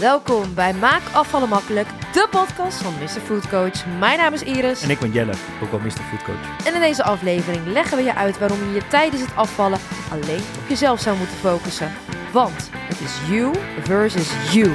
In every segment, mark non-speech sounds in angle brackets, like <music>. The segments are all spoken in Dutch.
welkom bij Maak Afvallen Makkelijk, de podcast van Mr. Food Coach. Mijn naam is Iris. En ik ben Jelle, ook wel Mr. Food Coach. En in deze aflevering leggen we je uit waarom je je tijdens het afvallen alleen op jezelf zou moeten focussen. Want het is you versus you.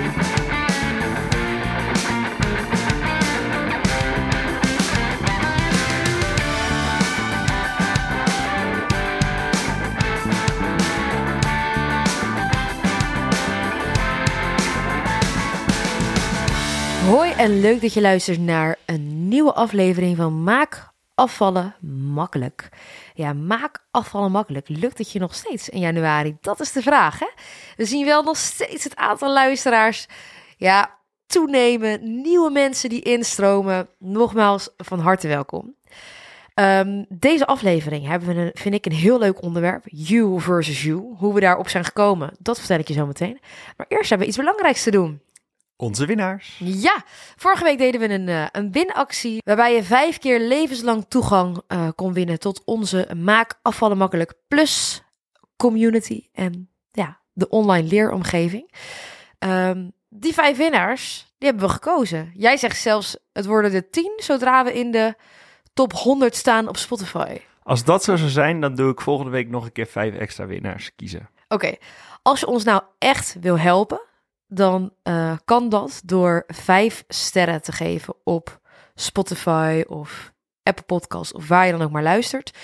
Hoi en leuk dat je luistert naar een nieuwe aflevering van Maak afvallen makkelijk. Ja, maak afvallen makkelijk. Lukt het je nog steeds in januari? Dat is de vraag. Hè? We zien wel nog steeds het aantal luisteraars ja, toenemen. Nieuwe mensen die instromen. Nogmaals, van harte welkom. Um, deze aflevering hebben we een, vind ik een heel leuk onderwerp. You versus you. Hoe we daarop zijn gekomen, dat vertel ik je zo meteen. Maar eerst hebben we iets belangrijks te doen. Onze winnaars. Ja, vorige week deden we een, uh, een winactie waarbij je vijf keer levenslang toegang uh, kon winnen tot onze Maak Afvallen Makkelijk Plus community en ja, de online leeromgeving. Um, die vijf winnaars, die hebben we gekozen. Jij zegt zelfs, het worden er tien zodra we in de top 100 staan op Spotify. Als dat zo zou zijn, dan doe ik volgende week nog een keer vijf extra winnaars kiezen. Oké, okay. als je ons nou echt wil helpen, dan uh, kan dat door vijf sterren te geven op Spotify of Apple Podcasts of waar je dan ook maar luistert.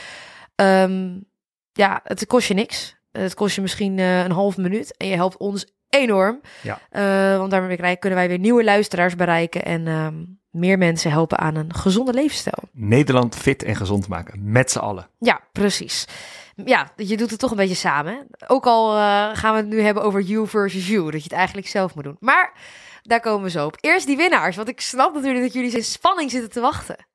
Um, ja, het kost je niks. Het kost je misschien uh, een half minuut en je helpt ons enorm. Ja. Uh, want daarmee kunnen wij weer nieuwe luisteraars bereiken en um, meer mensen helpen aan een gezonde levensstijl. Nederland fit en gezond maken, met z'n allen. Ja, precies ja, je doet het toch een beetje samen. Ook al uh, gaan we het nu hebben over you versus you, dat je het eigenlijk zelf moet doen. Maar daar komen we zo op. Eerst die winnaars, want ik snap natuurlijk dat jullie in spanning zitten te wachten.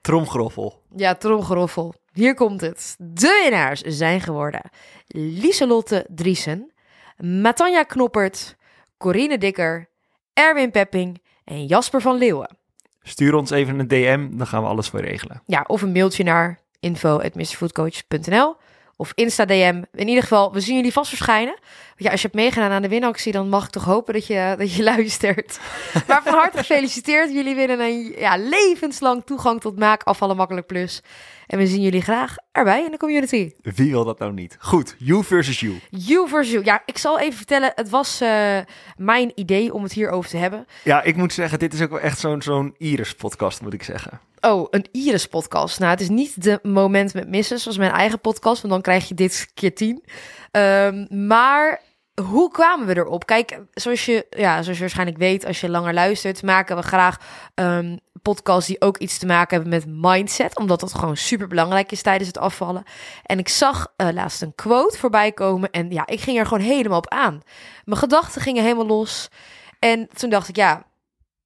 Tromgeroffel. Ja, tromgeroffel. Hier komt het. De winnaars zijn geworden Lieselotte Driesen, Matanja Knoppert, Corine Dikker, Erwin Pepping en Jasper van Leeuwen. Stuur ons even een DM, dan gaan we alles voor regelen. Ja, of een mailtje naar info.mrfoodcoach.nl of Insta-DM. In ieder geval, we zien jullie vast verschijnen. Ja, als je hebt meegedaan aan de winactie, dan mag ik toch hopen dat je, dat je <laughs> luistert. maar van harte gefeliciteerd. Jullie winnen een ja, levenslang toegang tot Maak Afvallen Makkelijk Plus. En we zien jullie graag erbij in de community. Wie wil dat nou niet? Goed, you versus you. You versus you. Ja, ik zal even vertellen. Het was uh, mijn idee om het hierover te hebben. Ja, ik moet zeggen, dit is ook wel echt zo'n zo'n Iris-podcast, moet ik zeggen. Oh, een Iris-podcast. Nou, het is niet de moment met missen, zoals mijn eigen podcast, want dan krijg je dit keer tien. Um, maar hoe kwamen we erop? Kijk, zoals je, ja, zoals je waarschijnlijk weet, als je langer luistert, maken we graag um, podcasts die ook iets te maken hebben met mindset, omdat dat gewoon super belangrijk is tijdens het afvallen. En ik zag uh, laatst een quote voorbij komen en ja, ik ging er gewoon helemaal op aan. Mijn gedachten gingen helemaal los. En toen dacht ik, ja,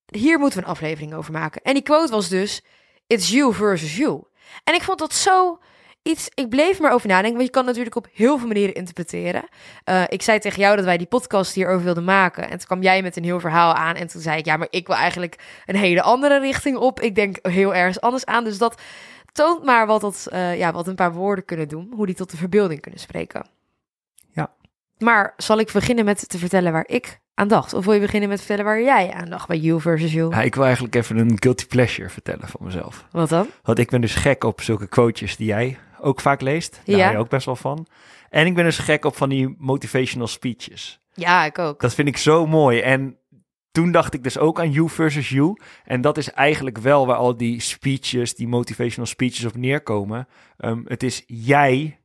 hier moeten we een aflevering over maken. En die quote was dus: It's you versus you. En ik vond dat zo iets, ik bleef maar over nadenken, want je kan natuurlijk op heel veel manieren interpreteren. Uh, ik zei tegen jou dat wij die podcast hierover wilden maken. En toen kwam jij met een heel verhaal aan. En toen zei ik, ja, maar ik wil eigenlijk een hele andere richting op. Ik denk heel ergens anders aan. Dus dat toont maar wat, dat, uh, ja, wat een paar woorden kunnen doen. Hoe die tot de verbeelding kunnen spreken. Ja. Maar zal ik beginnen met te vertellen waar ik aan dacht? Of wil je beginnen met vertellen waar jij aan dacht bij you versus you? Ja, ik wil eigenlijk even een guilty pleasure vertellen van mezelf. Wat dan? Want ik ben dus gek op zulke quotejes die jij ook vaak leest. Daar Ja. hou je ook best wel van. En ik ben dus gek op van die motivational speeches. Ja, ik ook. Dat vind ik zo mooi. En toen dacht ik dus ook aan you versus you. En dat is eigenlijk wel waar al die speeches, die motivational speeches op neerkomen. Um, het is jij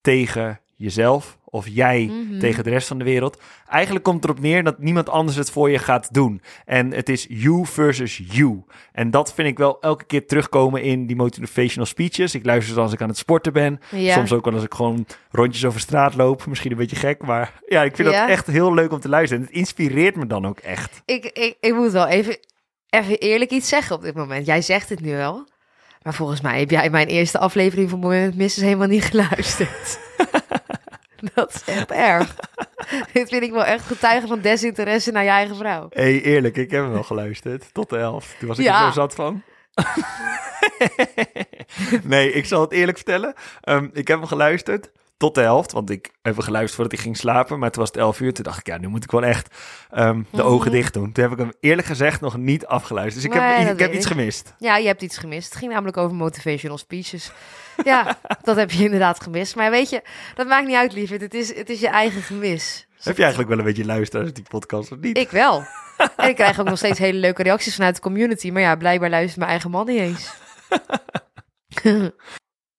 tegen jezelf of jij Mhm. tegen de rest van de wereld. Eigenlijk komt het erop neer dat niemand anders het voor je gaat doen. En het is you versus you. En dat vind ik wel elke keer terugkomen in die motivational speeches. Ik luister ze als ik aan het sporten ben. Ja. Soms ook wel als ik gewoon rondjes over straat loop. Misschien een beetje gek, maar ja, ik vind Ja. dat echt heel leuk om te luisteren. En het inspireert me dan ook echt. Ik, ik, ik moet wel even, even eerlijk iets zeggen op dit moment. Jij zegt het nu wel. Maar volgens mij heb jij mijn eerste aflevering van Moment Misses helemaal niet geluisterd. <laughs> <laughs> Dat is echt erg. <laughs> Dit vind ik wel echt getuigen van desinteresse naar je eigen vrouw. Hé, hey, eerlijk, ik heb hem wel geluisterd. Tot de helft. Toen was ik Ja. er zo zat van. <laughs> nee, ik zal het eerlijk vertellen. Ehm, ik heb hem geluisterd. Tot de helft. Want ik heb geluisterd voordat ik ging slapen. Maar toen was het 11 uur. Toen dacht ik, ja, nu moet ik wel echt ehm, de Mhm. ogen dicht doen. Toen heb ik hem eerlijk gezegd nog niet afgeluisterd. Dus ik Nee, heb, ik heb iets ik. gemist. Ja, je hebt iets gemist. Het ging namelijk over motivational speeches. <laughs> Ja, dat heb je inderdaad gemist. Maar weet je, dat maakt niet uit, lieverd. Het is, het is je eigen gemis. Heb je eigenlijk wel een beetje luisteraars die podcast of niet? Ik wel. En ik krijg ook nog steeds hele leuke reacties vanuit de community. Maar ja, blijkbaar luistert mijn eigen man niet eens. <laughs>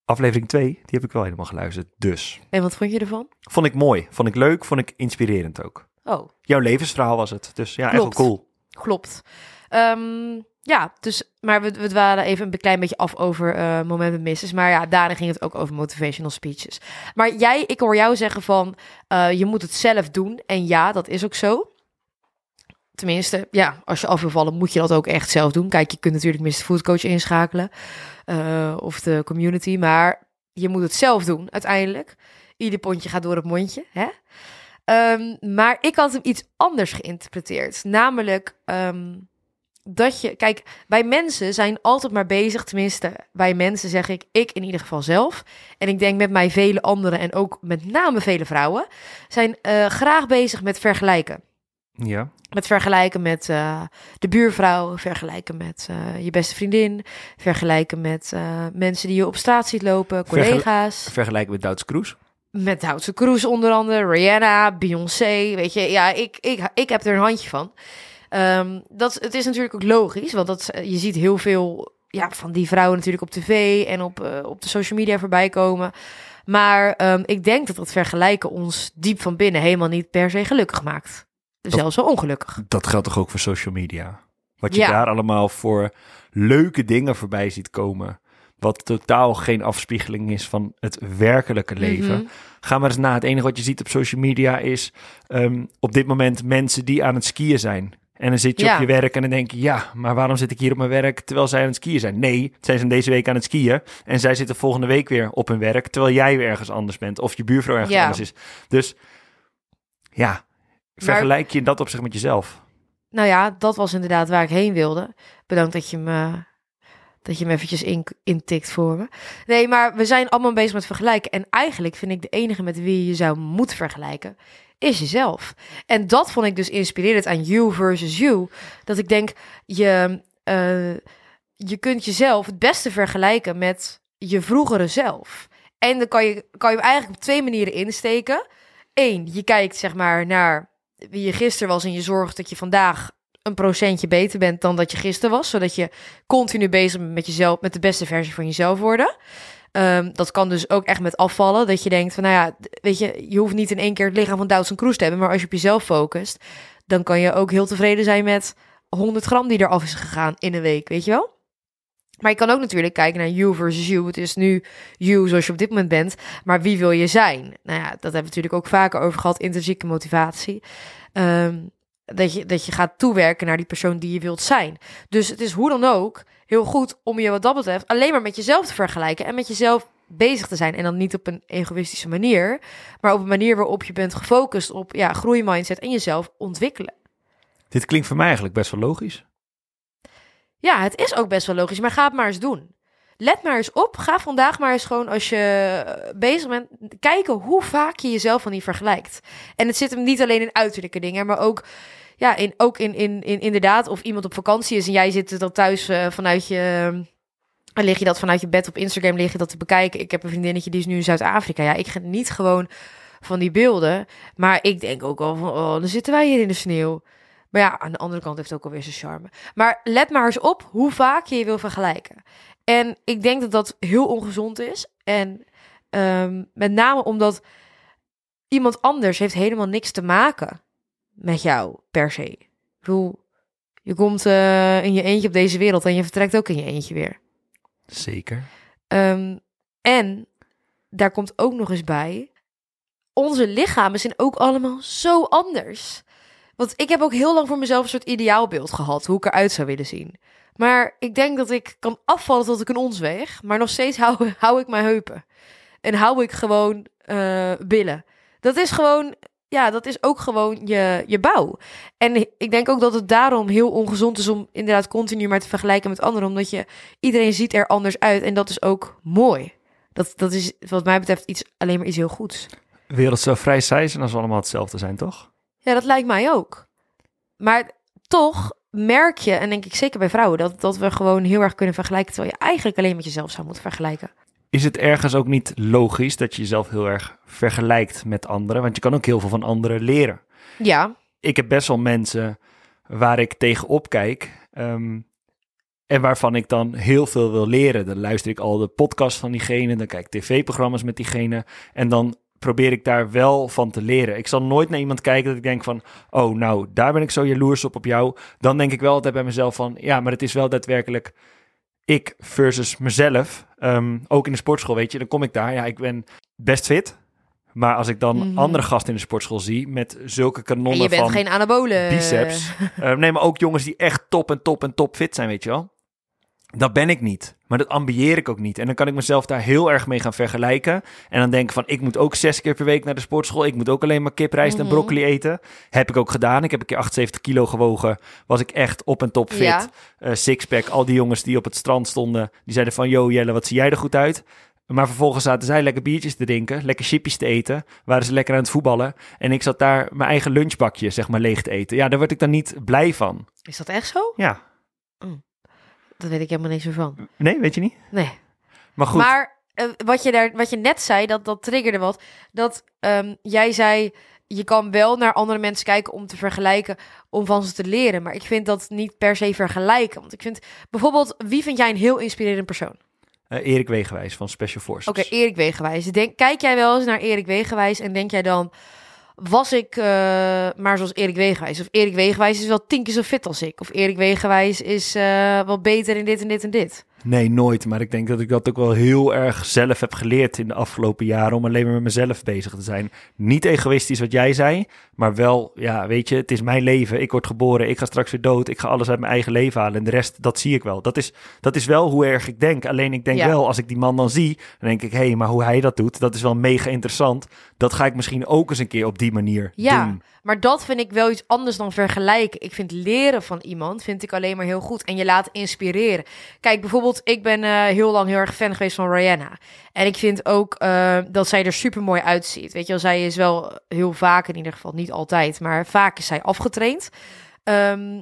Aflevering 2, die heb ik wel helemaal geluisterd. Dus. en wat vond je ervan? Vond ik mooi. Vond ik leuk. Vond ik inspirerend ook. Oh, Jouw levensverhaal was het. Dus ja, echt wel cool. klopt. Ehm, ja, dus, maar we, we dwalen even een klein beetje af over eh moment met misses. Maar ja, daarin ging het ook over motivational speeches. Maar jij, ik hoor jou zeggen van, eh, je moet het zelf doen. En ja, dat is ook zo. Tenminste, ja, als je af wil vallen, moet je dat ook echt zelf doen. Kijk, je kunt natuurlijk Mr. Food Coach inschakelen. eh, of de community. Maar je moet het zelf doen, uiteindelijk. Ieder pondje gaat door het mondje, hè? Ehm, maar ik had hem iets anders geïnterpreteerd. Namelijk ehm, dat je... Kijk, wij mensen zijn altijd maar bezig. Tenminste, bij mensen zeg ik, ik in ieder geval zelf. En ik denk met mij vele anderen en ook met name vele vrouwen... zijn eh, graag bezig met vergelijken. Ja. Met vergelijken met eh, de buurvrouw, vergelijken met eh, je beste vriendin, vergelijken met eh, mensen die je op straat ziet lopen, Vergel- collega's. Vergelijken met Duits Kroes. Met Houtse Cruz onder andere, Rihanna, Beyoncé. Weet je, ja, ik, ik, ik heb er een handje van. Ehm, dat, het is natuurlijk ook logisch, want dat, je ziet heel veel ja, van die vrouwen natuurlijk op tv en op, op de social media voorbij komen. Maar ehm, ik denk dat dat vergelijken ons diep van binnen helemaal niet per se gelukkig maakt. Zelfs wel ongelukkig. Dat geldt toch ook voor social media? Wat je Ja. daar allemaal voor leuke dingen voorbij ziet komen. Wat totaal geen afspiegeling is van het werkelijke leven. Mhm. Ga maar eens na. Het enige wat je ziet op social media is ehm, op dit moment mensen die aan het skiën zijn. En dan zit je Ja. op je werk en dan denk je, ja, maar waarom zit ik hier op mijn werk terwijl zij aan het skiën zijn? Nee, zij zijn deze week aan het skiën en zij zitten volgende week weer op hun werk terwijl jij weer ergens anders bent of je buurvrouw ergens Ja. anders is. Dus ja, vergelijk je in dat opzicht met jezelf. Nou ja, dat was inderdaad waar ik heen wilde. Bedankt dat je me, dat je me eventjes in, intikt voor me. Nee, maar we zijn allemaal bezig met vergelijken. En eigenlijk vind ik de enige met wie je zou moeten vergelijken, is jezelf. En dat vond ik dus inspirerend aan You versus You. Dat ik denk, je, eh, je kunt jezelf het beste vergelijken met je vroegere zelf. En dan kan je, kan je hem eigenlijk op twee manieren insteken. Eén, je kijkt zeg maar naar wie je gisteren was en je zorgt dat je vandaag een procentje beter bent dan dat je gisteren was, zodat je continu bezig bent met jezelf, met de beste versie van jezelf worden. Ehm, dat kan dus ook echt met afvallen, dat je denkt van, nou ja, weet je, je hoeft niet in één keer het lichaam van Doutzen Kroes te hebben, maar als je op jezelf focust, dan kan je ook heel tevreden zijn met 100 gram die eraf is gegaan in een week, weet je wel? Maar je kan ook natuurlijk kijken naar you versus you. Het is nu you zoals je op dit moment bent, maar wie wil je zijn? Nou ja, dat hebben we natuurlijk ook vaker over gehad, intrinsieke motivatie. Ehm, dat, je, dat je gaat toewerken naar die persoon die je wilt zijn. Dus het is hoe dan ook heel goed om je wat dat betreft alleen maar met jezelf te vergelijken en met jezelf bezig te zijn. En dan niet op een egoïstische manier, maar op een manier waarop je bent gefocust op ja, groeimindset en jezelf ontwikkelen. Dit klinkt voor mij eigenlijk best wel logisch. Ja, het is ook best wel logisch, maar ga het maar eens doen. Let maar eens op. Ga vandaag maar eens gewoon als je eh, bezig bent, kijken hoe vaak je jezelf van die vergelijkt. En het zit hem niet alleen in uiterlijke dingen, maar ook, ja, in, ook in, in, in inderdaad, of iemand op vakantie is en jij zit dan thuis eh, vanuit je. Dan lig je dat vanuit je bed op Instagram lig je dat te bekijken. Ik heb een vriendinnetje die is nu in Zuid-Afrika. Ja, ik geniet gewoon van die beelden. Maar ik denk ook al van, oh, dan zitten wij hier in de sneeuw. Maar ja, aan de andere kant heeft het ook alweer zijn charme. Maar let maar eens op hoe vaak je je wil vergelijken. En ik denk dat dat heel ongezond is. En ehm, met name omdat iemand anders heeft helemaal niks te maken met jou per se. Ik bedoel, je komt eh, in je eentje op deze wereld en je vertrekt ook in je eentje weer. Zeker. Ehm, en daar komt ook nog eens bij, onze lichamen zijn ook allemaal zo anders. Want ik heb ook heel lang voor mezelf een soort ideaalbeeld gehad, hoe ik eruit zou willen zien. Maar ik denk dat ik kan afvallen tot ik een ons weeg, maar nog steeds hou, <laughs> hou ik mijn heupen. En hou ik gewoon eh, billen. Dat is gewoon, ja, dat is ook gewoon je, je bouw. En ik denk ook dat het daarom heel ongezond is om inderdaad continu maar te vergelijken met anderen. Omdat je, iedereen ziet er anders uit en dat is ook mooi. Dat, dat is wat mij betreft iets, alleen maar iets heel goeds. Wereld zou vrij zijn als we allemaal hetzelfde zijn, toch? Ja, dat lijkt mij ook. Maar toch merk je, en denk ik zeker bij vrouwen, dat, dat we gewoon heel erg kunnen vergelijken, terwijl je eigenlijk alleen met jezelf zou moeten vergelijken. Is het ergens ook niet logisch dat je jezelf heel erg vergelijkt met anderen? Want je kan ook heel veel van anderen leren. Ja, Ik heb best wel mensen waar ik tegenop kijk. ehm, en waarvan ik dan heel veel wil leren. Dan luister ik al de podcast van diegene. Dan kijk ik tv-programma's met diegene. En dan probeer ik daar wel van te leren. Ik zal nooit naar iemand kijken dat ik denk van... Oh, nou, daar ben ik zo jaloers op op jou. Dan denk ik wel altijd bij mezelf van... Ja, maar het is wel daadwerkelijk ik versus mezelf. Ehm, ook in de sportschool, weet je. Dan kom ik daar. Ja, ik ben best fit. Maar als ik dan Mhm. andere gasten in de sportschool zie... met zulke kanonnen en je bent van geen anabolen. biceps. Eh, nee, maar ook jongens die echt top en top en top fit zijn, weet je wel. Dat ben ik niet. Maar dat ambieer ik ook niet. En dan kan ik mezelf daar heel erg mee gaan vergelijken. En dan denken van, ik moet ook zes keer per week naar de sportschool. Ik moet ook alleen maar kip, rijst Mhm. en broccoli eten. Heb ik ook gedaan. Ik heb een keer 78 kilo gewogen. Was ik echt op en top fit. Ja. Eh, sixpack. Al die jongens die op het strand stonden, die zeiden van... Yo Jelle, wat zie jij er goed uit? Maar vervolgens zaten zij lekker biertjes te drinken, lekker chipjes te eten. Waren ze lekker aan het voetballen. En ik zat daar mijn eigen lunchbakje, zeg maar, leeg te eten. Ja, daar word ik dan niet blij van. Is dat echt zo? Ja. Dat weet ik helemaal niet zo van. Nee, weet je niet? Nee. Maar goed. Maar eh, wat, je daar, wat je net zei, dat, dat triggerde wat. Dat ehm, jij zei, je kan wel naar andere mensen kijken om te vergelijken, om van ze te leren. Maar ik vind dat niet per se vergelijken. Want ik vind bijvoorbeeld, wie vind jij een heel inspirerend persoon? eh, Erik Wegenwijs van Special Forces. Oké, Erik Wegenwijs. Denk, kijk jij wel eens naar Erik Wegenwijs en denk jij dan, was ik eh, maar zoals Erik Wegenwijs? Of Erik Wegenwijs is wel tien keer zo fit als ik? Of Erik Wegenwijs is eh, wel beter in dit en dit en dit? Nee, nooit. Maar ik denk dat ik dat ook wel heel erg zelf heb geleerd in de afgelopen jaren. Om alleen maar met mezelf bezig te zijn. Niet egoïstisch wat jij zei. Maar wel, ja, weet je, het is mijn leven. Ik word geboren. Ik ga straks weer dood. Ik ga alles uit mijn eigen leven halen. En de rest, dat zie ik wel. Dat is, dat is wel hoe erg ik denk. Alleen ik denk Ja. wel, als ik die man dan zie. Dan denk ik, hé, hey, maar hoe hij dat doet, dat is wel mega interessant. Dat ga ik misschien ook eens een keer op die manier Ja, doen. maar dat vind ik wel iets anders dan vergelijken. Ik vind leren van iemand vind ik alleen maar heel goed en je laat inspireren. Kijk, bijvoorbeeld, ik ben eh, heel lang heel erg fan geweest van Rihanna. En ik vind ook eh, dat zij er super mooi uitziet. Weet je wel, zij is wel heel vaak, in ieder geval niet altijd, maar vaak is zij afgetraind. Ehm,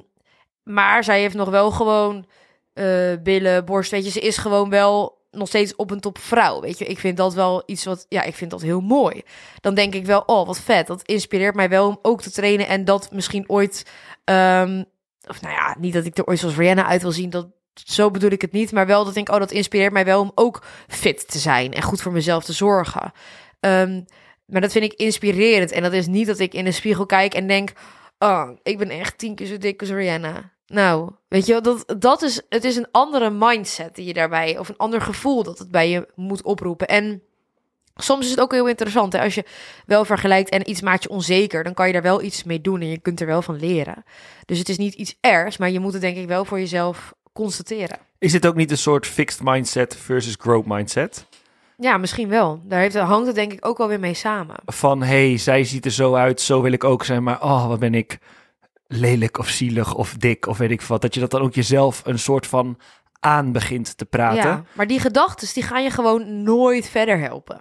maar zij heeft nog wel gewoon eh, billen, borst. Weet je, ze is gewoon wel nog steeds op een top vrouw. Weet je, ik vind dat wel iets wat, ja, ik vind dat heel mooi. Dan denk ik wel, oh, wat vet. Dat inspireert mij wel om ook te trainen en dat misschien ooit, ehm, of nou ja, niet dat ik er ooit zoals Rihanna uit wil zien. Dat zo bedoel ik het niet, maar wel dat ik oh, dat inspireert mij wel om ook fit te zijn en goed voor mezelf te zorgen. Ehm, maar dat vind ik inspirerend en dat is niet dat ik in de spiegel kijk en denk, oh, ik ben echt tien keer zo dik als Rihanna. Nou, weet je wel, dat, dat is, het is een andere mindset die je daarbij, of een ander gevoel dat het bij je moet oproepen. En soms is het ook heel interessant, hè, als je wel vergelijkt en iets maakt je onzeker, dan kan je daar wel iets mee doen en je kunt er wel van leren. Dus het is niet iets ergs, maar je moet het denk ik wel voor jezelf constateren. Is dit ook niet een soort fixed mindset versus growth mindset? Ja, misschien wel. Daar heeft, hangt het denk ik ook wel weer mee samen. van hey, zij ziet er zo uit, zo wil ik ook zijn, maar oh, wat ben ik lelijk of zielig of dik of weet ik wat. Dat je dat dan ook jezelf een soort van aan begint te praten. Ja, maar die gedachten die gaan je gewoon nooit verder helpen.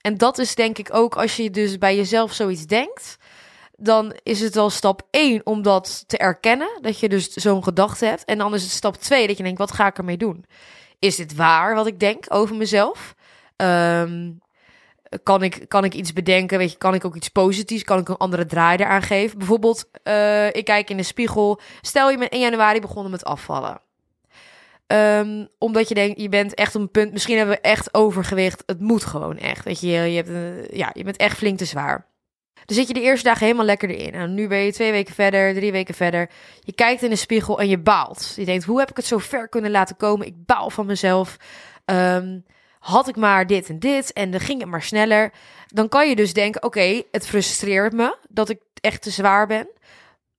En dat is denk ik ook als je dus bij jezelf zoiets denkt, dan is het al stap 1 om dat te erkennen, dat je dus zo'n gedachte hebt. En dan is het stap 2 dat je denkt, wat ga ik ermee doen? Is dit waar wat ik denk over mezelf? Ehm, kan, ik, kan ik iets bedenken? Weet je, kan ik ook iets positiefs? Kan ik een andere draai eraan geven? Bijvoorbeeld, eh, ik kijk in de spiegel. Stel je bent 1 januari begonnen met afvallen. Ehm, omdat je denkt, je bent echt op een punt. Misschien hebben we echt overgewicht. Het moet gewoon echt. Weet je, je, hebt, ja, je bent echt flink te zwaar. Dan zit je de eerste dagen helemaal lekker erin. En nu ben je twee weken verder, drie weken verder. Je kijkt in de spiegel en je baalt. Je denkt, hoe heb ik het zo ver kunnen laten komen? Ik baal van mezelf. Ehm, had ik maar dit en dit en dan ging het maar sneller. Dan kan je dus denken, oké, het frustreert me dat ik echt te zwaar ben.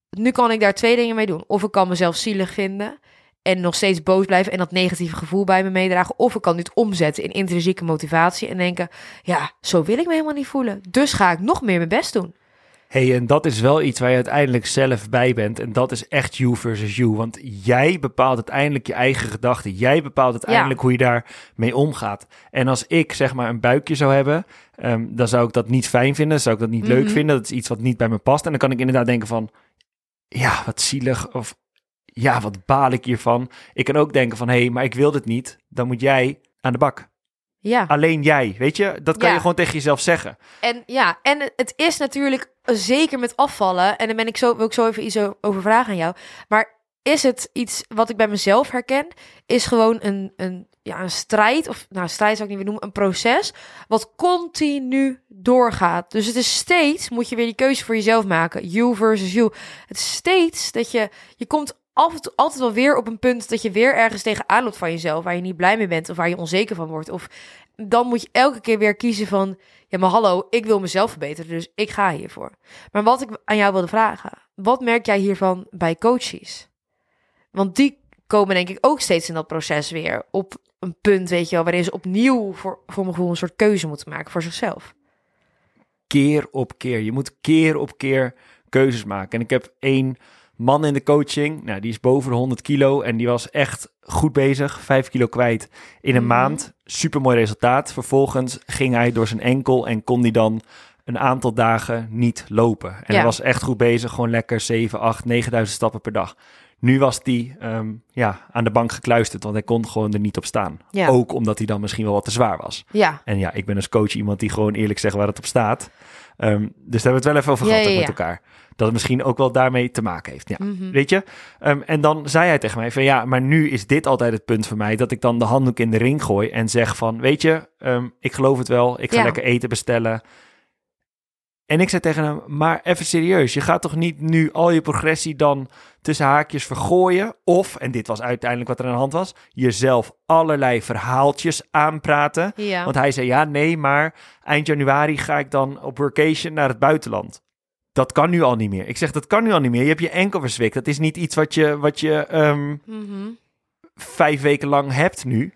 Nu kan ik daar twee dingen mee doen. Of ik kan mezelf zielig vinden en nog steeds boos blijven en dat negatieve gevoel bij me meedragen. Of ik kan dit omzetten in intrinsieke motivatie en denken, ja, zo wil ik me helemaal niet voelen. Dus ga ik nog meer mijn best doen. hey, en dat is wel iets waar je uiteindelijk zelf bij bent. En dat is echt you versus you. Want jij bepaalt uiteindelijk je eigen gedachten. Jij bepaalt uiteindelijk hoe je daar mee omgaat. En als ik zeg maar een buikje zou hebben, ehm, dan zou ik dat niet fijn vinden. Zou ik dat niet leuk Mhm. vinden. Dat is iets wat niet bij me past. En dan kan ik inderdaad denken van, ja, wat zielig. Of ja, wat baal ik hiervan. Ik kan ook denken van, hé, hey, maar ik wil dit niet. Dan moet jij aan de bak. Ja. Alleen jij, weet je? Dat kan Ja. je gewoon tegen jezelf zeggen. En ja, en het is natuurlijk zeker met afvallen. En dan ben ik zo, wil ik zo even iets over vragen aan jou. Maar is het iets wat ik bij mezelf herken? Is gewoon een, een, ja, een strijd, of nou, strijd zou ik niet meer noemen, een proces. Wat continu doorgaat. Dus het is steeds, moet je weer die keuze voor jezelf maken. You versus you. Het is steeds dat je, je komt toe, altijd wel weer op een punt dat je weer ergens tegenaan loopt van jezelf. Waar je niet blij mee bent of waar je onzeker van wordt. Of dan moet je elke keer weer kiezen van, ja maar hallo, ik wil mezelf verbeteren, dus ik ga hiervoor. Maar wat ik aan jou wilde vragen, wat merk jij hiervan bij coaches? Want die komen denk ik ook steeds in dat proces weer op een punt, weet je wel, waarin ze opnieuw voor, voor mijn gevoel een soort keuze moeten maken voor zichzelf. keer op keer. Je moet keer op keer keuzes maken. En ik heb één man in de coaching, nou, die is boven de 100 kilo en die was echt goed bezig, 5 kilo kwijt in een Mhm. maand. Super mooi resultaat. Vervolgens ging hij door zijn enkel en kon hij dan een aantal dagen niet lopen. En Ja. hij was echt goed bezig, gewoon lekker 7, 8, 9000 stappen per dag. Nu was hij ehm, ja, aan de bank gekluisterd, want hij kon gewoon er niet op staan. Ja. Ook omdat hij dan misschien wel wat te zwaar was. Ja, En ja, ik ben als coach iemand die gewoon eerlijk zegt waar het op staat. Ehm, dus daar hebben we het wel even over gehad ja, met elkaar. Dat het misschien ook wel daarmee te maken heeft. Ja, Mhm. weet je? Ehm, en dan zei hij tegen mij van ja, maar nu is dit altijd het punt voor mij. Dat ik dan de handdoek in de ring gooi en zeg van weet je, ehm, ik geloof het wel. Ik ga lekker eten bestellen. En ik zei tegen hem, maar even serieus, je gaat toch niet nu al je progressie dan tussen haakjes vergooien? Of, en dit was uiteindelijk wat er aan de hand was, jezelf allerlei verhaaltjes aanpraten. ja. Want hij zei, ja, nee, maar eind januari ga ik dan op workation naar het buitenland. Dat kan nu al niet meer. Ik zeg, dat kan nu al niet meer. Je hebt je enkel verzwikt. Dat is niet iets wat je, wat je ehm, Mhm. vijf weken lang hebt nu.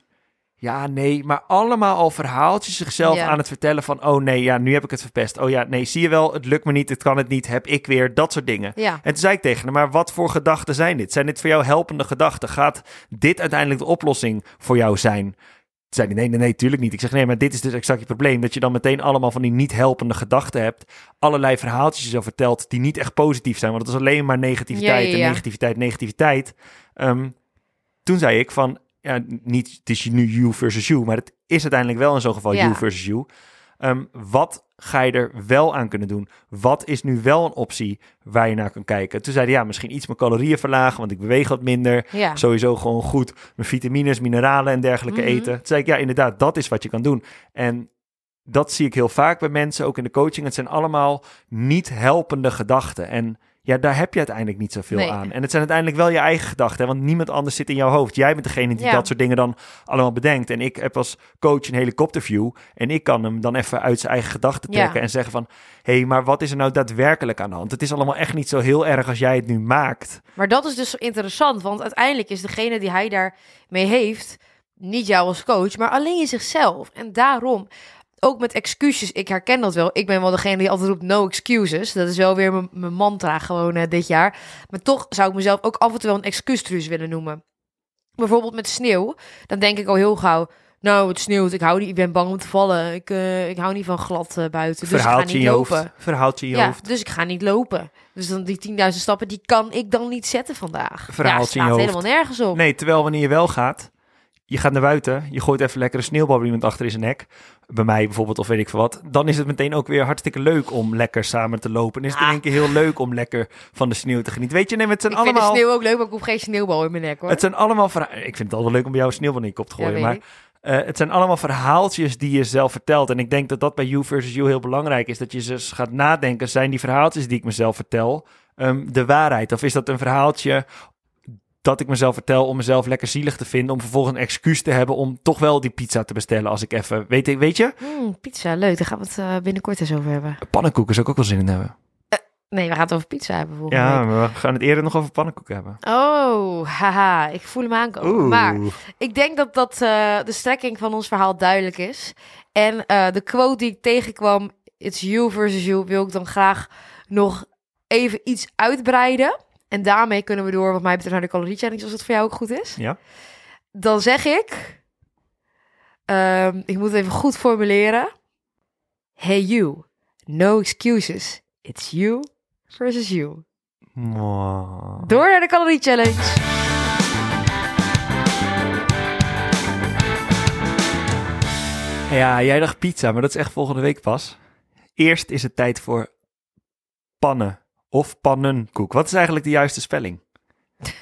Ja, nee, maar allemaal al verhaaltjes zichzelf Ja. aan het vertellen van... oh nee, ja, nu heb ik het verpest. Oh ja, nee, zie je wel, het lukt me niet, het kan het niet, heb ik weer, dat soort dingen. Ja, En toen zei ik tegen hem, maar wat voor gedachten zijn dit? Zijn dit voor jou helpende gedachten? Gaat dit uiteindelijk de oplossing voor jou zijn? Toen zei hij, nee, nee, nee, tuurlijk niet. Ik zeg, nee, maar dit is dus exact je probleem. Dat je dan meteen allemaal van die niet helpende gedachten hebt. Allerlei verhaaltjes jezelf vertelt die niet echt positief zijn. Want het is alleen maar negativiteit Ja, en negativiteit, negativiteit. Ehm, toen zei ik van, ja, niet, het is nu you versus you. Maar het is uiteindelijk wel in zo'n geval Ja. you versus you. Ehm, wat ga je er wel aan kunnen doen? Wat is nu wel een optie waar je naar kan kijken? Toen zei hij, ja, misschien iets mijn calorieën verlagen, want ik beweeg wat minder. ja. Sowieso gewoon goed mijn vitamines, mineralen en dergelijke Mhm. eten. Toen zei ik, ja, inderdaad, dat is wat je kan doen. En dat zie ik heel vaak bij mensen, ook in de coaching. Het zijn allemaal niet helpende gedachten. En ja, daar heb je uiteindelijk niet zoveel Nee. aan. En het zijn uiteindelijk wel je eigen gedachten, hè, want niemand anders zit in jouw hoofd. Jij bent degene die Ja. dat soort dingen dan allemaal bedenkt. En ik heb als coach een helikopterview en ik kan hem dan even uit zijn eigen gedachten Ja. trekken en zeggen van, hé, hey, maar wat is er nou daadwerkelijk aan de hand? Het is allemaal echt niet zo heel erg als jij het nu maakt. Maar dat is dus interessant, want uiteindelijk is degene die hij daarmee heeft, niet jou als coach, maar alleen je zichzelf. En daarom, ook met excuses, ik herken dat wel. Ik ben wel degene die altijd roept no excuses. Dat is wel weer mijn- mijn mantra gewoon eh, dit jaar. Maar toch zou ik mezelf ook af en toe wel een excuustruus willen noemen. Bijvoorbeeld met sneeuw, dan denk ik al heel gauw... Nou, het sneeuwt, ik, hou niet, ik ben bang om te vallen. Ik, eh, ik hou niet van glad eh, buiten, dus ik ga Verhaaltje in niet je lopen. hoofd. Verhaaltje in je Ja, hoofd. dus ik ga niet lopen. Dus dan die 10.000 stappen, die kan ik dan niet zetten vandaag. Verhaaltje ja, in je hoofd. helemaal nergens op. Nee, terwijl wanneer je wel gaat, je gaat naar buiten, je gooit even lekker een sneeuwbal iemand achter in zijn nek. Bij mij bijvoorbeeld, of weet ik veel wat. Dan is het meteen ook weer hartstikke leuk om lekker samen te lopen. En is het in Ah. één keer heel leuk om lekker van de sneeuw te genieten. Weet je, nee, het zijn ik vind allemaal... de sneeuw ook leuk, maar ik hoef geen sneeuwbal in mijn nek hoor. Het zijn allemaal Ik vind het altijd leuk om bij jou een sneeuwbal in je kop te gooien. maar eh, het zijn allemaal verhaaltjes die je zelf vertelt. En ik denk dat dat bij You versus You heel belangrijk is. Dat je dus gaat nadenken, zijn die verhaaltjes die ik mezelf vertel ehm, de waarheid? Of is dat een verhaaltje dat ik mezelf vertel om mezelf lekker zielig te vinden... om vervolgens een excuus te hebben om toch wel die pizza te bestellen als ik even... Weet, weet je, Mm, pizza, leuk. Daar gaan we het eh, binnenkort eens over hebben. pannenkoeken zou ik ook wel zin in hebben. Nee, we gaan het over pizza hebben volgende Ja, week. maar we gaan het eerder nog over pannenkoeken hebben. Oh, haha, ik voel hem aankomen. Maar ik denk dat, dat eh, de strekking van ons verhaal duidelijk is. En eh, de quote die ik tegenkwam, it's you versus you, wil ik dan graag nog even iets uitbreiden. En daarmee kunnen we door, wat mij betreft, naar de calorie challenge, als het voor jou ook goed is. Ja. Dan zeg ik, ehm, ik moet het even goed formuleren. Hey you, no excuses. It's you versus you. Door naar de calorie challenge. Ja, jij dacht pizza, maar dat is echt volgende week pas. Eerst is het tijd voor pannen of pannenkoek. Wat is eigenlijk de juiste spelling? <laughs>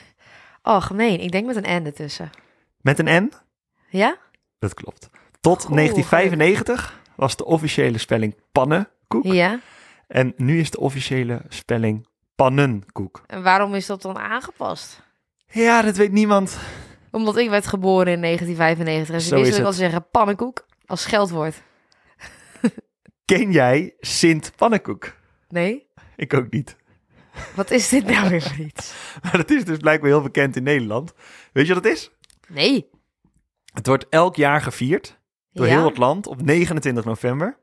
Oh, gemeen. Ik denk met een N ertussen. Met een N? Ja? Dat klopt. Tot Goh, 1995 was de officiële spelling pannenkoek. Ja. En nu is de officiële spelling pannenkoek. En waarom is dat dan aangepast? Ja, dat weet niemand. Omdat ik werd geboren in 1995. En ze Zo ik al het. zeggen pannenkoek als scheldwoord. Ken jij Sint Pannenkoek? Nee? Ik ook niet. Wat is dit nou weer voor iets? <laughs> Maar dat is dus blijkbaar heel bekend in Nederland. Weet je wat het is? Nee. Het wordt elk jaar gevierd door Ja? heel het land op 29 november.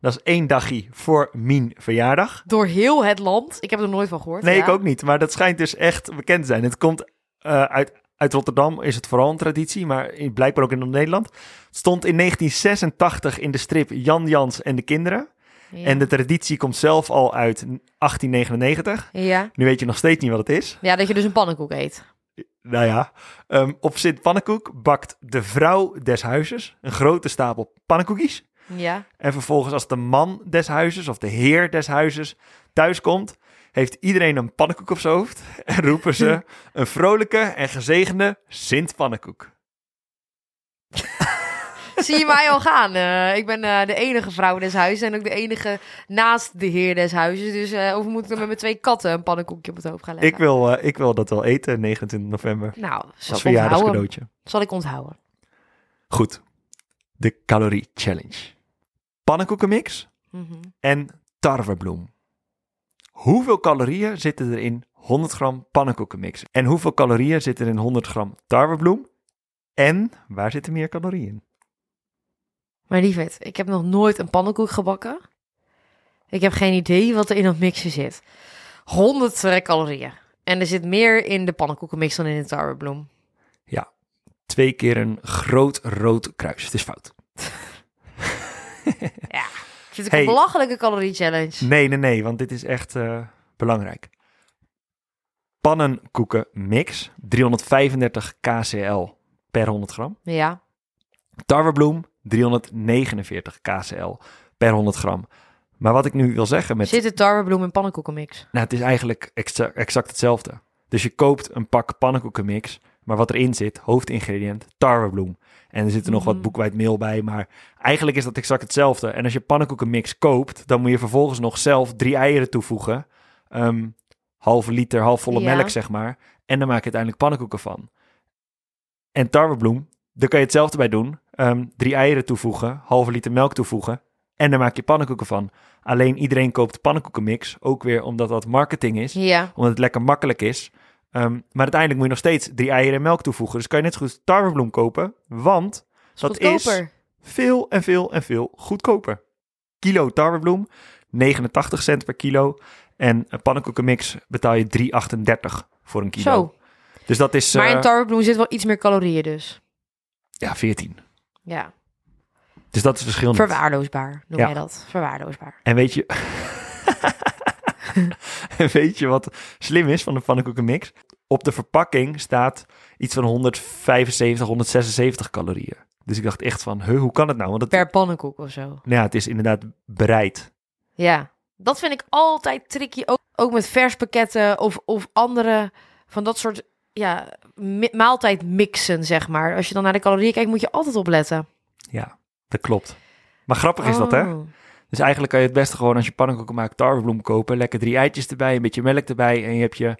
Dat is één dagje voor mijn verjaardag. Door heel het land. Ik heb er nooit van gehoord. Nee, ja. ik ook niet. Maar dat schijnt dus echt bekend te zijn. Het komt eh, uit, uit Rotterdam, is het vooral een traditie, maar blijkbaar ook in Nederland. Het stond in 1986 in de strip Jan Jans en de kinderen. Ja. En de traditie komt zelf al uit 1899. Ja. Nu weet je nog steeds niet wat het is. ja, dat je dus een pannenkoek eet. Nou ja, ehm, op Sint Pannenkoek bakt de vrouw des huizes een grote stapel pannenkoekjes. Ja. En vervolgens als de man des huizes of de heer des huizes thuiskomt, heeft iedereen een pannenkoek op zijn hoofd. <laughs> En roepen ze <laughs> een vrolijke en gezegende Sint Pannenkoek. Zie je mij al gaan? Eh, ik ben eh, de enige vrouw des huizes en ook de enige naast de heer des huizes. Dus eh of moet ik dan met mijn twee katten een pannenkoekje op het hoofd gaan leggen? Ik wil, ik wil dat wel eten, 29 november. Nou, zal ik onthouden. verjaardagscadeautje. Zal ik onthouden. Goed, de calorie challenge. Pannenkoekenmix Mhm. en tarwebloem. Hoeveel calorieën zitten er in 100 gram pannenkoekenmix? En hoeveel calorieën zitten er in 100 gram tarwebloem? En waar zitten meer calorieën in? Maar lieverd, ik heb nog nooit een pannenkoek gebakken. Ik heb geen idee wat er in dat mixje zit. 100 eh, calorieën. En er zit meer in de pannenkoekenmix dan in de tarwebloem. Twee keer een groot rood kruis. Het is fout. <laughs> Ja. Ik vind het Hey. een belachelijke calorie challenge. Nee, nee, nee, want dit is echt eh, belangrijk. Pannenkoekenmix, 335 kcl per 100 gram. Ja. Tarwebloem, 349 kcl per 100 gram. Maar wat ik nu wil zeggen met... Zit de tarwebloem in pannenkoekenmix? Nou, het is eigenlijk exa- exact hetzelfde. Dus je koopt een pak pannenkoekenmix, maar wat erin zit, hoofdingrediënt, tarwebloem. En er zit er nog wat Mhm. boekwijdmeel bij, maar eigenlijk is dat exact hetzelfde. En als je pannenkoekenmix koopt, dan moet je vervolgens nog zelf drie eieren toevoegen. Ehm, halve liter, half volle Ja. melk, zeg maar. En dan maak je uiteindelijk pannenkoeken van. En tarwebloem, daar kan je hetzelfde bij doen. Ehm, drie eieren toevoegen, halve liter melk toevoegen. En dan maak je pannenkoeken van. Alleen iedereen koopt pannenkoekenmix. Ook weer omdat dat marketing is. Ja. Omdat het lekker makkelijk is. Ehm, maar uiteindelijk moet je nog steeds drie eieren en melk toevoegen. Dus kan je net zo goed tarwebloem kopen. Want Is Dat is- veel en veel en veel goedkoper. Kilo tarwebloem, 89 cent per kilo. En een pannenkoekenmix betaal je 3,38 voor een kilo. Zo. Dus dat is Maar eh, in tarwebloem zit wel iets meer calorieën dus. ja, 14. Ja. Dus dat is verschil. Verwaarloosbaar noem Ja. jij dat. Verwaarloosbaar. En weet je... <laughs> en weet je wat slim is van de pannenkoekenmix? Op de verpakking staat iets van 175, 176 calorieën. Dus ik dacht echt van, huh, hoe kan het nou? Want het, Per pannenkoek of zo. nou ja, het is inderdaad bereid. Ja. Dat vind ik altijd tricky. Ook, ook met verspakketten of, of andere van dat soort ja, mi- maaltijdmixen, zeg maar. Als je dan naar de calorieën kijkt, moet je altijd opletten. Ja, dat klopt. Maar grappig is dat, hè? Oh. Dus eigenlijk kan je het beste gewoon als je pannenkoeken maakt tarwebloem kopen. Lekker drie eitjes erbij, een beetje melk erbij en je hebt je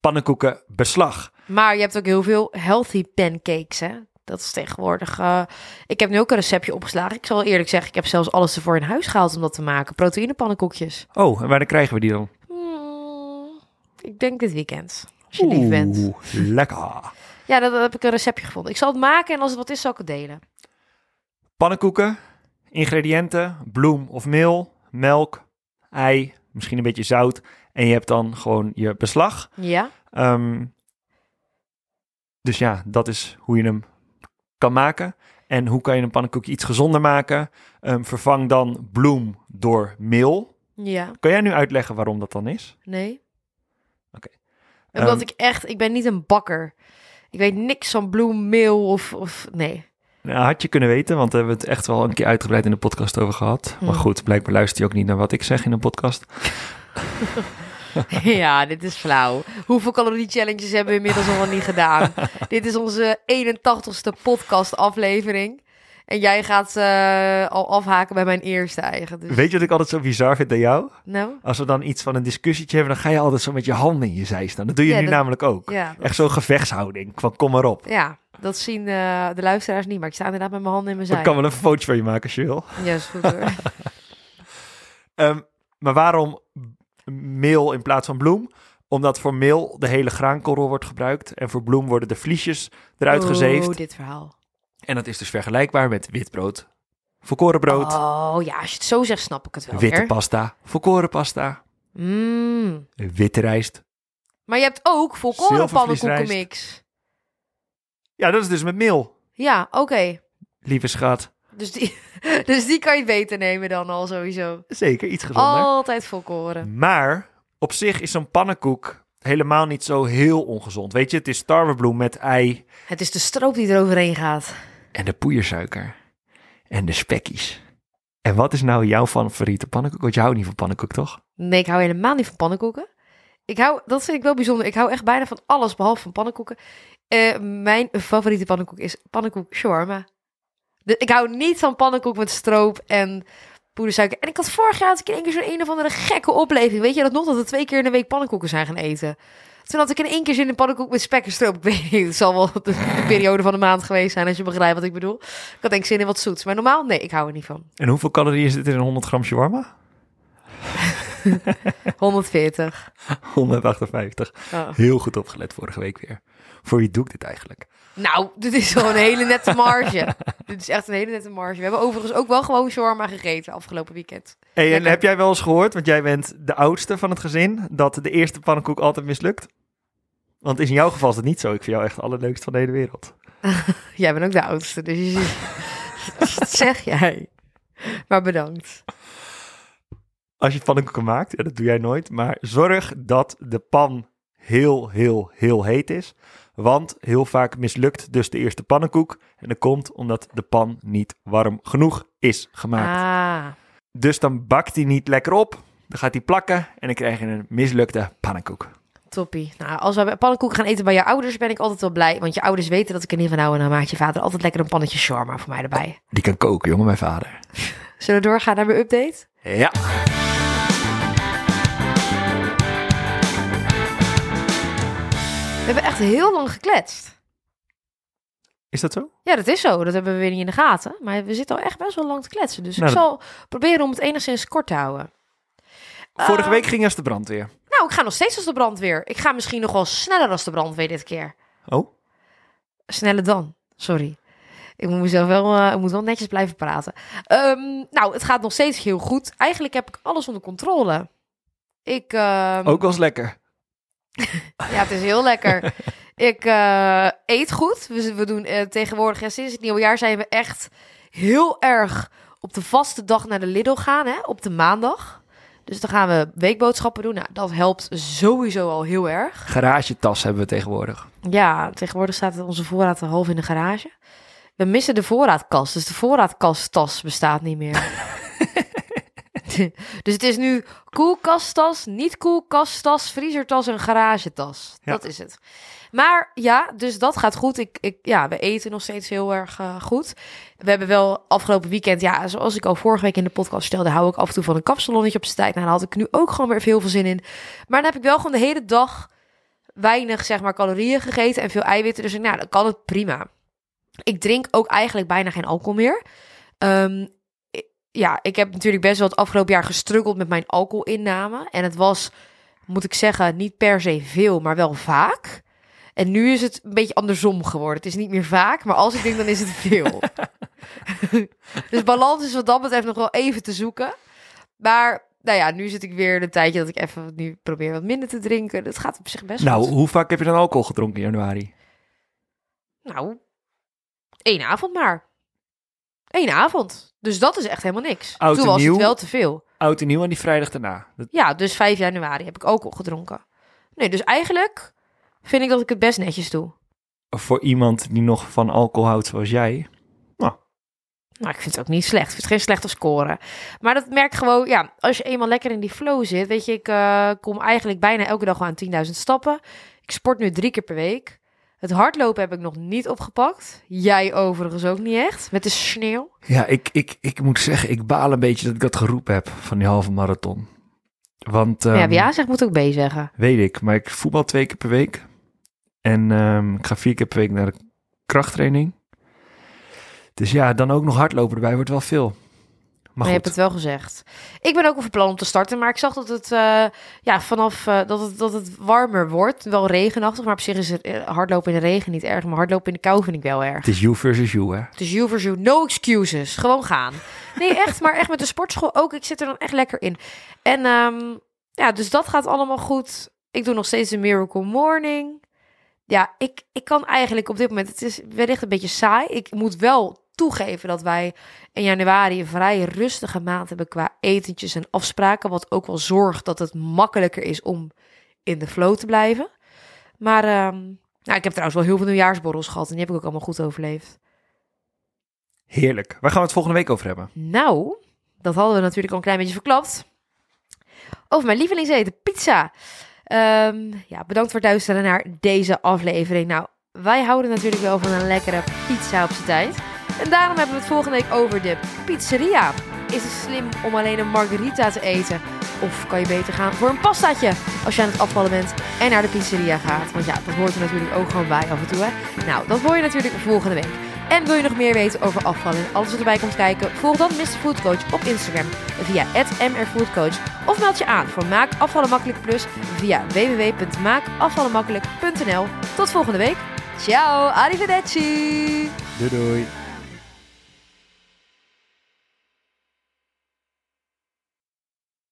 pannenkoeken beslag. Maar je hebt ook heel veel healthy pancakes, hè? Dat is tegenwoordig. eh, ik heb nu ook een receptje opgeslagen. Ik zal eerlijk zeggen, ik heb zelfs alles ervoor in huis gehaald om dat te maken. Proteïnepannenkoekjes. Oh, en wanneer krijgen we die dan? Hmm, ik denk dit weekend. Als je lief bent. Lekker. Ja, dat, dat heb ik een receptje gevonden. Ik zal het maken en als het wat is, zal ik het delen. Pannenkoeken, ingrediënten, bloem of meel, melk, ei, misschien een beetje zout. En je hebt dan gewoon je beslag. Ja. Ehm, dus ja, dat is hoe je hem kan maken. En hoe kan je een pannenkoekje iets gezonder maken? Ehm, vervang dan bloem door meel. Ja. Kan jij nu uitleggen waarom dat dan is? Nee. Oké. Omdat Ehm, ik echt, ik ben niet een bakker. Ik weet niks van bloem, meel of, of nee. Nou, had je kunnen weten, want we hebben het echt wel een keer uitgebreid in de podcast over gehad. Maar Hmm. goed, blijkbaar luister je ook niet naar wat ik zeg in een podcast. <laughs> ja, dit is flauw. Hoeveel calorie challenges hebben we inmiddels al niet gedaan? <laughs> dit is onze 81ste podcast aflevering. En jij gaat eh, al afhaken bij mijn eerste eigen. Dus, Weet je wat ik altijd zo bizar vind aan jou? Nou, Als we dan iets van een discussietje hebben, dan ga je altijd zo met je handen in je zij staan. Dat doe je Ja, nu dat- namelijk ook. ja, Echt zo'n gevechtshouding. Van kom maar op. ja, dat zien eh, de luisteraars niet. Maar ik sta inderdaad met mijn handen in mijn Ik zij. kan wel een fotootje van je maken als je wil. Ja, is goed hoor. <laughs> Ehm, maar waarom meel in plaats van bloem? Omdat voor meel de hele graankorrel wordt gebruikt. En voor bloem worden de vliesjes eruit gezeefd. Oh, dit verhaal. En dat is dus vergelijkbaar met wit brood. Volkoren brood. Oh ja, als je het zo zegt, snap ik het wel witte weer. pasta. Volkoren pasta. Mm. Witte rijst. Maar je hebt ook volkoren pannenkoekenmix. Ja, dat is dus met meel. Ja, oké. Lieve schat. Dus die, <laughs> dus die kan je beter nemen dan al sowieso. Zeker, iets gezonder. Altijd volkoren. Maar op zich is zo'n pannenkoek helemaal niet zo heel ongezond. Weet je, het is tarwebloem met ei Het is de stroop die er overheen gaat. En de poeiersuiker en de spekkies. En wat is nou jouw favoriete pannenkoek? Want je houdt niet van pannenkoek, toch? Nee, ik hou helemaal niet van pannenkoeken. Ik hou, dat vind ik wel bijzonder. Ik hou echt bijna van alles behalve van pannenkoeken. Eh, mijn favoriete pannenkoek is pannenkoek shawarma. Ik hou niet van pannenkoek met stroop en poedersuiker. En ik had vorig jaar ik in keer zo'n een of andere gekke opleving. Weet je dat nog? Dat we twee keer in de week pannenkoeken zijn gaan eten. Toen had ik in één keer zin in pannenkoek met spek en stroop. Ik weet niet, het zal wel de periode van de maand geweest zijn als je begrijpt wat ik bedoel. Ik had denk ik zin in wat zoets. Maar normaal, nee, ik hou er niet van. En hoeveel calorieën zit er in 100 gram shawarma? <laughs> 140. 158. Oh. Heel goed opgelet vorige week weer. Voor wie doe ik dit eigenlijk? Nou, dit is gewoon een hele nette marge. <laughs> dit is echt een hele nette marge. We hebben overigens ook wel gewoon shawarma gegeten afgelopen weekend. Hey, en Lekker. heb jij wel eens gehoord, want jij bent de oudste van het gezin, dat de eerste pannenkoek altijd mislukt? Want in jouw geval is het niet zo. Ik vind jou echt het allerleukst van de hele wereld. <laughs> Jij bent ook de oudste, dus dat <laughs> zeg jij. Maar bedankt. Als je pannenkoeken maakt, ja, dat doe jij nooit, maar zorg dat de pan heel, heel, heel heet is. Want heel vaak mislukt dus de eerste pannenkoek. En dat komt omdat de pan niet warm genoeg is gemaakt. Ah, Dus dan bakt hij niet lekker op. Dan gaat hij plakken en dan krijg je een mislukte pannenkoek. toppie. Nou, als we pannenkoeken gaan eten bij je ouders, ben ik altijd wel blij. Want je ouders weten dat ik er niet van hou. En dan maakt je vader altijd lekker een pannetje shawarma voor mij erbij. Die kan koken, jongen, mijn vader. Zullen we doorgaan naar mijn update? Ja. We hebben echt heel lang gekletst. Is dat zo? Ja, dat is zo. Dat hebben we weer niet in de gaten. Maar we zitten al echt best wel lang te kletsen. Dus Nou, ik zal proberen om het enigszins kort te houden. Vorige Eh, week ging als de brandweer. Nou, ik ga nog steeds als de brandweer. Ik ga misschien nog wel sneller als de brandweer dit keer. Oh, Sneller dan. Sorry. Ik moet mezelf wel, eh, ik moet wel netjes blijven praten. Ehm, nou, het gaat nog steeds heel goed. Eigenlijk heb ik alles onder controle. Ik, ehm, ook wel eens lekker. Ja, het is heel lekker. ik eh, eet goed. We, we doen eh, tegenwoordig, ja, sinds het nieuwe jaar zijn we echt heel erg op de vaste dag naar de Lidl gaan, hè, op de maandag. Dus dan gaan we weekboodschappen doen. Nou, dat helpt sowieso al heel erg. Garagetas hebben we tegenwoordig. Ja, tegenwoordig staat onze voorraad half in de garage. We missen de voorraadkast, dus de voorraadkasttas bestaat niet meer. <laughs> <laughs> dus het is nu koelkasttas, niet koelkasttas, vriezertas en garagetas. Ja. Dat is het. Maar ja, dus dat gaat goed. Ik, ik, ja, we eten nog steeds heel erg eh, goed. We hebben wel afgelopen weekend, ja, zoals ik al vorige week in de podcast vertelde, hou ik af en toe van een kapsalonnetje op z'n tijd. Nou, daar had ik nu ook gewoon weer heel veel zin in. Maar dan heb ik wel gewoon de hele dag weinig, zeg maar, calorieën gegeten en veel eiwitten. Dus nou, dan kan het prima. Ik drink ook eigenlijk bijna geen alcohol meer. Ehm, i- ja, ik heb natuurlijk best wel het afgelopen jaar gestruggeld met mijn alcoholinname. En het was, moet ik zeggen, niet per se veel, maar wel vaak. En nu is het een beetje andersom geworden. Het is niet meer vaak, maar als ik denk, dan is het veel. <laughs> <laughs> dus balans is wat dat betreft nog wel even te zoeken. Maar nou ja, nu zit ik weer een tijdje dat ik even nu probeer wat minder te drinken. Dat gaat op zich best Nou, goed. hoe vaak heb je dan alcohol gedronken in januari? Nou, één avond maar. Eén avond. Dus dat is echt helemaal niks. Oud Toen en was nieuw. het wel te veel. Oud en nieuw aan die vrijdag daarna. Dat- Ja, dus 5 januari heb ik ook al gedronken. Nee, dus eigenlijk vind ik dat ik het best netjes doe. Voor iemand die nog van alcohol houdt zoals jij. Nou, ik vind het ook niet slecht. Ik vind het geen slechte score. Maar dat merk gewoon, ja, als je eenmaal lekker in die flow zit. Weet je, ik eh, kom eigenlijk bijna elke dag wel aan 10.000 stappen. Ik sport nu drie keer per week. Het hardlopen heb ik nog niet opgepakt. Jij overigens ook niet echt. Met de sneeuw. Ja, ik, ik, ik moet zeggen, ik baal een beetje dat ik dat geroepen heb van die halve marathon. Want, ja, ehm, wie zegt moet ook B zeggen. weet ik, maar ik voetbal twee keer per week. En ehm, ik ga vier keer per week naar de krachttraining. Dus ja, dan ook nog hardlopen erbij wordt wel veel. Maar Maar je hebt het wel gezegd. Ik ben ook van plan om te starten, maar ik zag dat het eh, ja, vanaf eh, dat, het, dat het warmer wordt. Wel regenachtig, maar op zich is het eh, hardlopen in de regen niet erg. Maar hardlopen in de kou vind ik wel erg. het is you versus you, hè? Het is you versus you, no excuses. Gewoon gaan. Nee, echt, maar echt met de sportschool ook. Ik zit er dan echt lekker in. En ehm, ja, dus dat gaat allemaal goed. Ik doe nog steeds een Miracle Morning. Ja, ik, ik kan eigenlijk op dit moment, het is wellicht een beetje saai. Ik moet wel toegeven dat wij in januari een vrij rustige maand hebben qua etentjes en afspraken. Wat ook wel zorgt dat het makkelijker is om in de flow te blijven. Maar ehm, nou, ik heb trouwens wel heel veel nieuwjaarsborrels gehad en die heb ik ook allemaal goed overleefd. Heerlijk. Waar gaan we het volgende week over hebben? Nou, dat hadden we natuurlijk al een klein beetje verklapt. Over mijn lievelingseten, pizza. Ehm, ja, bedankt voor het luisteren naar deze aflevering. Nou, wij houden natuurlijk wel van een lekkere pizza op zijn tijd. En daarom hebben we het volgende week over de pizzeria. Is het slim om alleen een margarita te eten? Of kan je beter gaan voor een pastaatje als je aan het afvallen bent en naar de pizzeria gaat? Want ja, dat hoort er natuurlijk ook gewoon bij af en toe. Nou, dat hoor je natuurlijk volgende week. En wil je nog meer weten over afvallen en alles wat erbij komt kijken? Volg dan Mr. Food Coach op Instagram via @mrfoodcoach of meld je aan voor Maak Afvallen Makkelijk Plus via www.maakafvallenmakkelijk.nl. Tot volgende week. Ciao, arrivederci. Doei doei.